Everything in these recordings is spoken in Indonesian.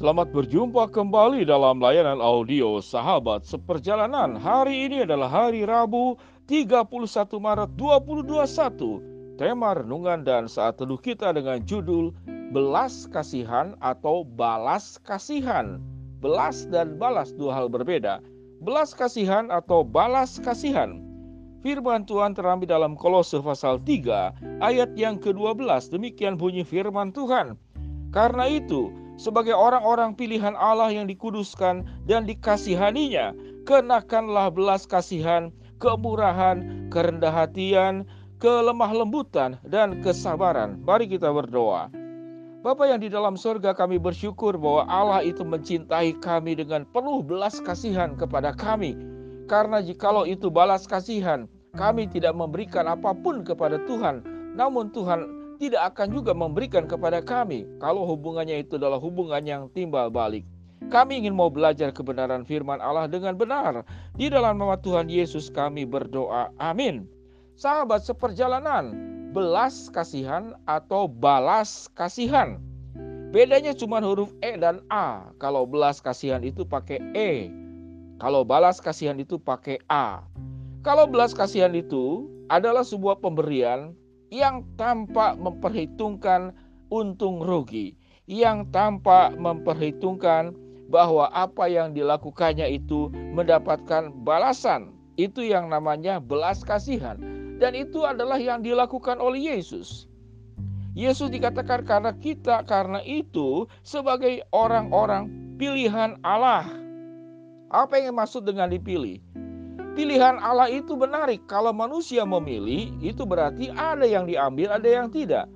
Selamat berjumpa kembali dalam layanan audio Sahabat Seperjalanan. Hari ini adalah hari Rabu 31 Maret 2021. Tema renungan dan saat teduh kita dengan judul Belas Kasihan atau Balas Kasihan. Belas dan balas dua hal berbeda. Belas kasihan atau balas kasihan. Firman Tuhan terambil dalam Kolose pasal 3 ayat yang ke-12. Demikian bunyi firman Tuhan. Karena itu, sebagai orang-orang pilihan Allah yang dikuduskan dan dikasihaninya, kenakanlah belas kasihan, kemurahan, kerendah hatian, kelemah lembutan, dan kesabaran. Mari kita berdoa. Bapa yang di dalam surga kami bersyukur bahwa Allah itu mencintai kami dengan penuh belas kasihan kepada kami. Karena jikalau itu balas kasihan, kami tidak memberikan apa pun kepada Tuhan, namun Tuhan tidak akan juga memberikan kepada kami kalau hubungannya itu adalah hubungan yang timbal balik. Kami ingin mau belajar kebenaran firman Allah dengan benar. Di dalam nama Tuhan Yesus kami berdoa. Amin. Sahabat seperjalanan, belas kasihan atau balas kasihan. Bedanya cuma huruf E dan A. Kalau belas kasihan itu pakai E. Kalau balas kasihan itu pakai A. Kalau belas kasihan itu adalah sebuah pemberian yang tanpa memperhitungkan untung rugi, yang tanpa memperhitungkan bahwa apa yang dilakukannya itu mendapatkan balasan. Itu yang namanya belas kasihan. Dan itu adalah yang dilakukan oleh Yesus. Yesus dikatakan karena kita karena itu sebagai orang-orang pilihan Allah. Apa yang maksud dengan dipilih? Pilihan Allah itu menarik. Kalau manusia memilih, itu berarti ada yang diambil, ada yang tidak.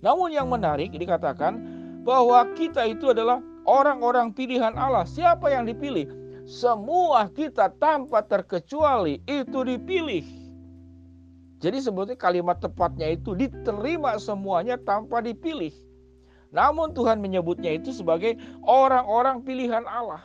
Namun yang menarik dikatakan bahwa kita itu adalah orang-orang pilihan Allah. Siapa yang dipilih? Semua kita tanpa terkecuali itu dipilih. Jadi sebetulnya kalimat tepatnya itu diterima semuanya tanpa dipilih. Namun Tuhan menyebutnya itu sebagai orang-orang pilihan Allah.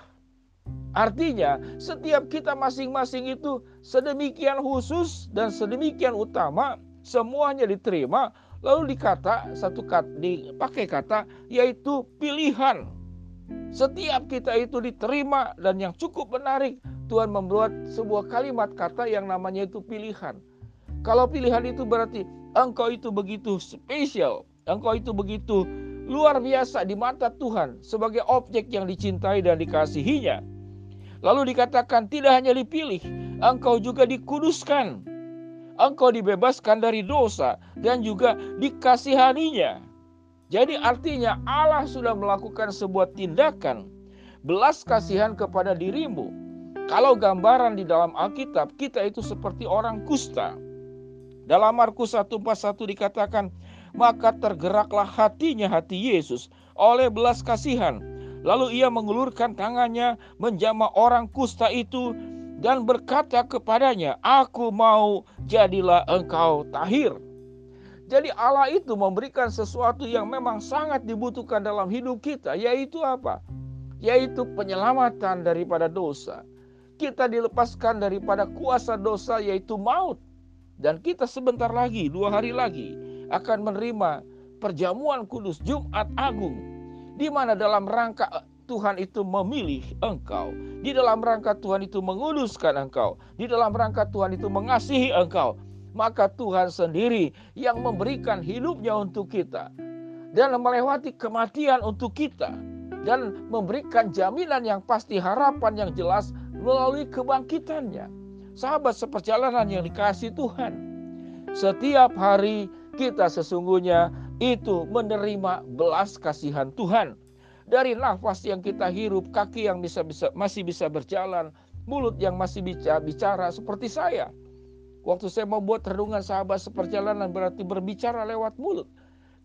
Artinya, setiap kita masing-masing itu sedemikian khusus dan sedemikian utama, semuanya diterima, lalu dikata satu kata dipakai kata yaitu pilihan. Setiap kita itu diterima dan yang cukup menarik, Tuhan membuat sebuah kalimat kata yang namanya itu pilihan. Kalau pilihan itu berarti engkau itu begitu spesial, engkau itu begitu luar biasa di mata Tuhan sebagai objek yang dicintai dan dikasihinya Lalu dikatakan tidak hanya dipilih, engkau juga dikuduskan. Engkau dibebaskan dari dosa dan juga dikasihaninya. Jadi artinya Allah sudah melakukan sebuah tindakan belas kasihan kepada dirimu. Kalau gambaran di dalam Alkitab kita itu seperti orang kusta. Dalam Markus 1:41 dikatakan, maka tergeraklah hatinya hati Yesus oleh belas kasihan Lalu ia mengulurkan tangannya menjamah orang kusta itu dan berkata kepadanya, "Aku mau jadilah engkau tahir." Jadi Allah itu memberikan sesuatu yang memang sangat dibutuhkan dalam hidup kita, yaitu apa? Yaitu penyelamatan daripada dosa. Kita dilepaskan daripada kuasa dosa yaitu maut. Dan kita sebentar lagi, dua hari lagi akan menerima perjamuan kudus Jumat Agung di mana dalam rangka Tuhan itu memilih engkau, di dalam rangka Tuhan itu menguduskan engkau, di dalam rangka Tuhan itu mengasihi engkau, maka Tuhan sendiri yang memberikan hidupnya untuk kita. Dan melewati kematian untuk kita. Dan memberikan jaminan yang pasti harapan yang jelas melalui kebangkitannya. Sahabat seperjalanan yang dikasih Tuhan. Setiap hari kita sesungguhnya itu menerima belas kasihan Tuhan. Dari nafas yang kita hirup, kaki yang bisa, bisa masih bisa berjalan, mulut yang masih bisa bicara seperti saya. Waktu saya membuat renungan sahabat seperjalanan berarti berbicara lewat mulut.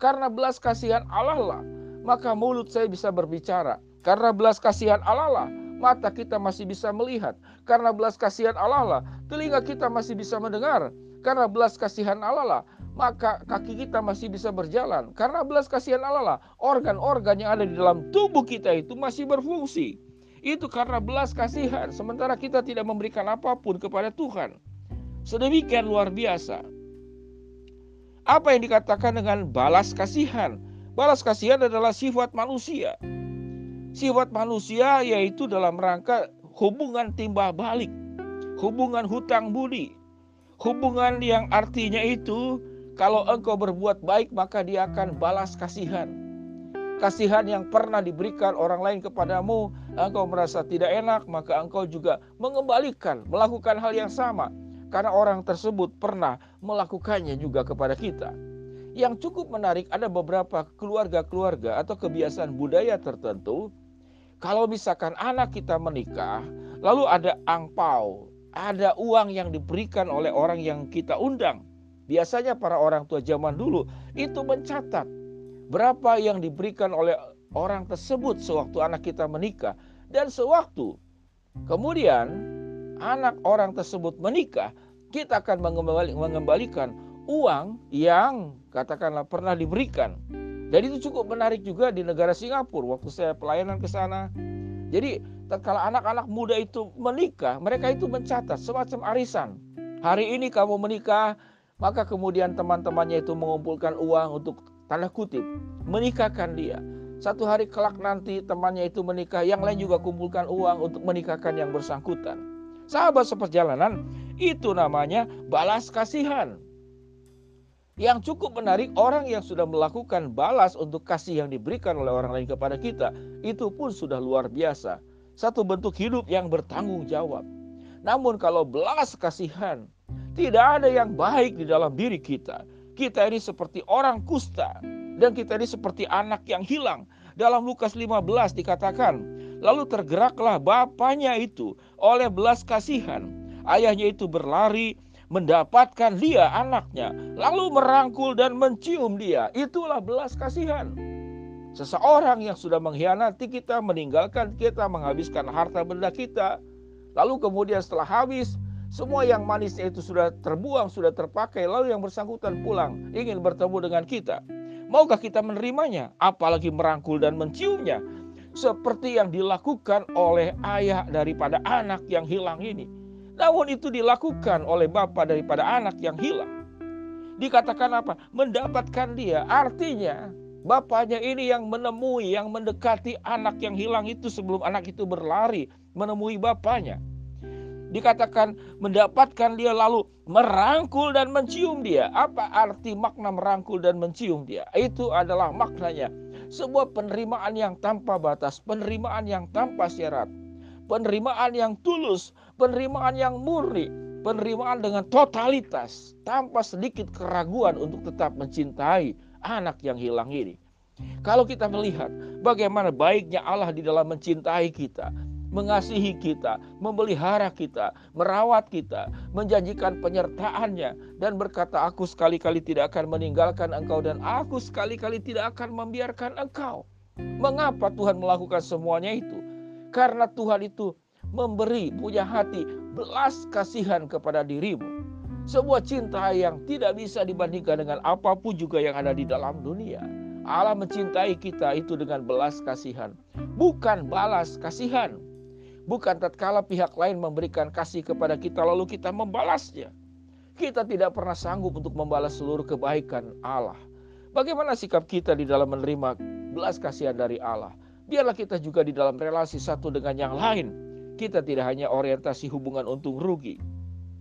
Karena belas kasihan Allah lah, maka mulut saya bisa berbicara. Karena belas kasihan Allah lah, mata kita masih bisa melihat. Karena belas kasihan Allah lah, telinga kita masih bisa mendengar. Karena belas kasihan Allah lah, maka kaki kita masih bisa berjalan. Karena belas kasihan Allah lah, organ-organ yang ada di dalam tubuh kita itu masih berfungsi. Itu karena belas kasihan, sementara kita tidak memberikan apa pun kepada Tuhan. Sedemikian luar biasa. Apa yang dikatakan dengan balas kasihan? Balas kasihan adalah sifat manusia. Sifat manusia yaitu dalam rangka hubungan timbal balik, hubungan hutang budi, hubungan yang artinya itu kalau engkau berbuat baik maka dia akan balas kasihan. Kasihan yang pernah diberikan orang lain kepadamu, engkau merasa tidak enak, maka engkau juga mengembalikan, melakukan hal yang sama. Karena orang tersebut pernah melakukannya juga kepada kita. Yang cukup menarik ada beberapa keluarga-keluarga atau kebiasaan budaya tertentu. Kalau misalkan anak kita menikah, lalu ada angpau, ada uang yang diberikan oleh orang yang kita undang. Biasanya para orang tua zaman dulu itu mencatat berapa yang diberikan oleh orang tersebut sewaktu anak kita menikah dan sewaktu kemudian anak orang tersebut menikah, kita akan mengembalikan uang yang katakanlah pernah diberikan. Dan itu cukup menarik juga di negara Singapura waktu saya pelayanan ke sana. Jadi kalau anak-anak muda itu menikah, mereka itu mencatat semacam arisan. Hari ini kamu menikah, maka kemudian teman-temannya itu mengumpulkan uang untuk tanda kutip menikahkan dia. Satu hari kelak nanti temannya itu menikah, yang lain juga kumpulkan uang untuk menikahkan yang bersangkutan. Sahabat seperjalanan, itu namanya balas kasihan. Yang cukup menarik, orang yang sudah melakukan balas untuk kasih yang diberikan oleh orang lain kepada kita, itu pun sudah luar biasa. Satu bentuk hidup yang bertanggung jawab. Namun kalau belas kasihan, tidak ada yang baik di dalam diri kita. Kita ini seperti orang kusta dan kita ini seperti anak yang hilang. Dalam Lukas 15 dikatakan, lalu tergeraklah bapaknya itu oleh belas kasihan. Ayahnya itu berlari mendapatkan dia anaknya, lalu merangkul dan mencium dia. Itulah belas kasihan. Seseorang yang sudah mengkhianati kita, meninggalkan kita, menghabiskan harta benda kita, lalu kemudian setelah habis, semua yang manisnya itu sudah terbuang, sudah terpakai, lalu yang bersangkutan pulang, ingin bertemu dengan kita. Maukah kita menerimanya? Apalagi merangkul dan menciumnya. Seperti yang dilakukan oleh ayah daripada anak yang hilang ini. Namun itu dilakukan oleh bapak daripada anak yang hilang. Dikatakan apa? Mendapatkan dia. Artinya bapaknya ini yang menemui, yang mendekati anak yang hilang itu sebelum anak itu berlari menemui bapaknya. Dikatakan mendapatkan dia lalu merangkul dan mencium dia. Apa arti makna merangkul dan mencium dia? Itu adalah maknanya sebuah penerimaan yang tanpa batas, penerimaan yang tanpa syarat penerimaan yang tulus, penerimaan yang murni, penerimaan dengan totalitas tanpa sedikit keraguan untuk tetap mencintai anak yang hilang ini. Kalau kita melihat bagaimana baiknya Allah di dalam mencintai kita, mengasihi kita, memelihara kita, merawat kita, menjanjikan penyertaannya, dan berkata, "Aku sekali-kali tidak akan meninggalkan engkau, dan aku sekali-kali tidak akan membiarkan engkau." Mengapa Tuhan melakukan semuanya itu? Karena Tuhan itu memberi punya hati belas kasihan kepada dirimu. Sebuah cinta yang tidak bisa dibandingkan dengan apa pun juga yang ada di dalam dunia. Allah mencintai kita itu dengan belas kasihan, bukan balas kasihan. Bukan tatkala pihak lain memberikan kasih kepada kita lalu kita membalasnya. Kita tidak pernah sanggup untuk membalas seluruh kebaikan Allah. Bagaimana sikap kita di dalam menerima belas kasihan dari Allah? Biarlah kita juga di dalam relasi satu dengan yang lain. Kita tidak hanya orientasi hubungan untung rugi.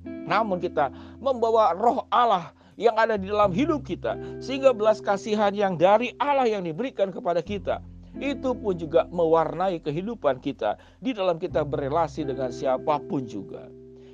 Namun kita membawa roh Allah yang ada di dalam hidup kita. Sehingga belas kasihan yang dari Allah yang diberikan kepada kita. Itu pun juga mewarnai kehidupan kita di dalam kita berelasi dengan siapa pun juga.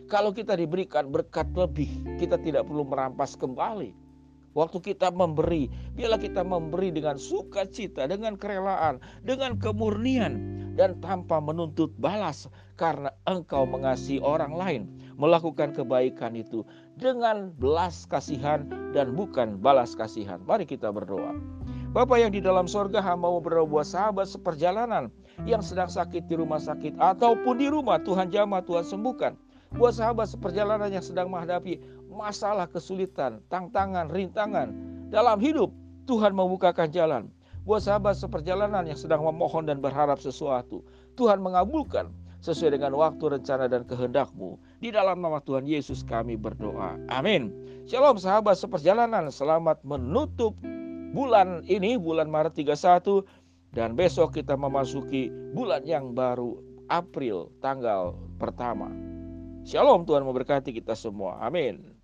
Kalau kita diberikan berkat lebih, kita tidak perlu merampas kembali Waktu kita memberi, biarlah kita memberi dengan sukacita, dengan kerelaan, dengan kemurnian, dan tanpa menuntut balas, karena engkau mengasihi orang lain, melakukan kebaikan itu dengan belas kasihan dan bukan balas kasihan. Mari kita berdoa. Bapak yang di dalam sorga hamba mau berdoa sahabat seperjalanan yang sedang sakit di rumah sakit ataupun di rumah Tuhan jamah Tuhan sembuhkan. Buat sahabat seperjalanan yang sedang menghadapi masalah, kesulitan, tantangan, rintangan dalam hidup, Tuhan membukakan jalan. Buat sahabat seperjalanan yang sedang memohon dan berharap sesuatu, Tuhan mengabulkan sesuai dengan waktu, rencana, dan kehendakmu. Di dalam nama Tuhan Yesus kami berdoa. Amin. Shalom sahabat seperjalanan, selamat menutup bulan ini, bulan Maret 31 Dan besok kita memasuki bulan yang baru, April tanggal pertama. Shalom Tuhan memberkati kita semua. Amin.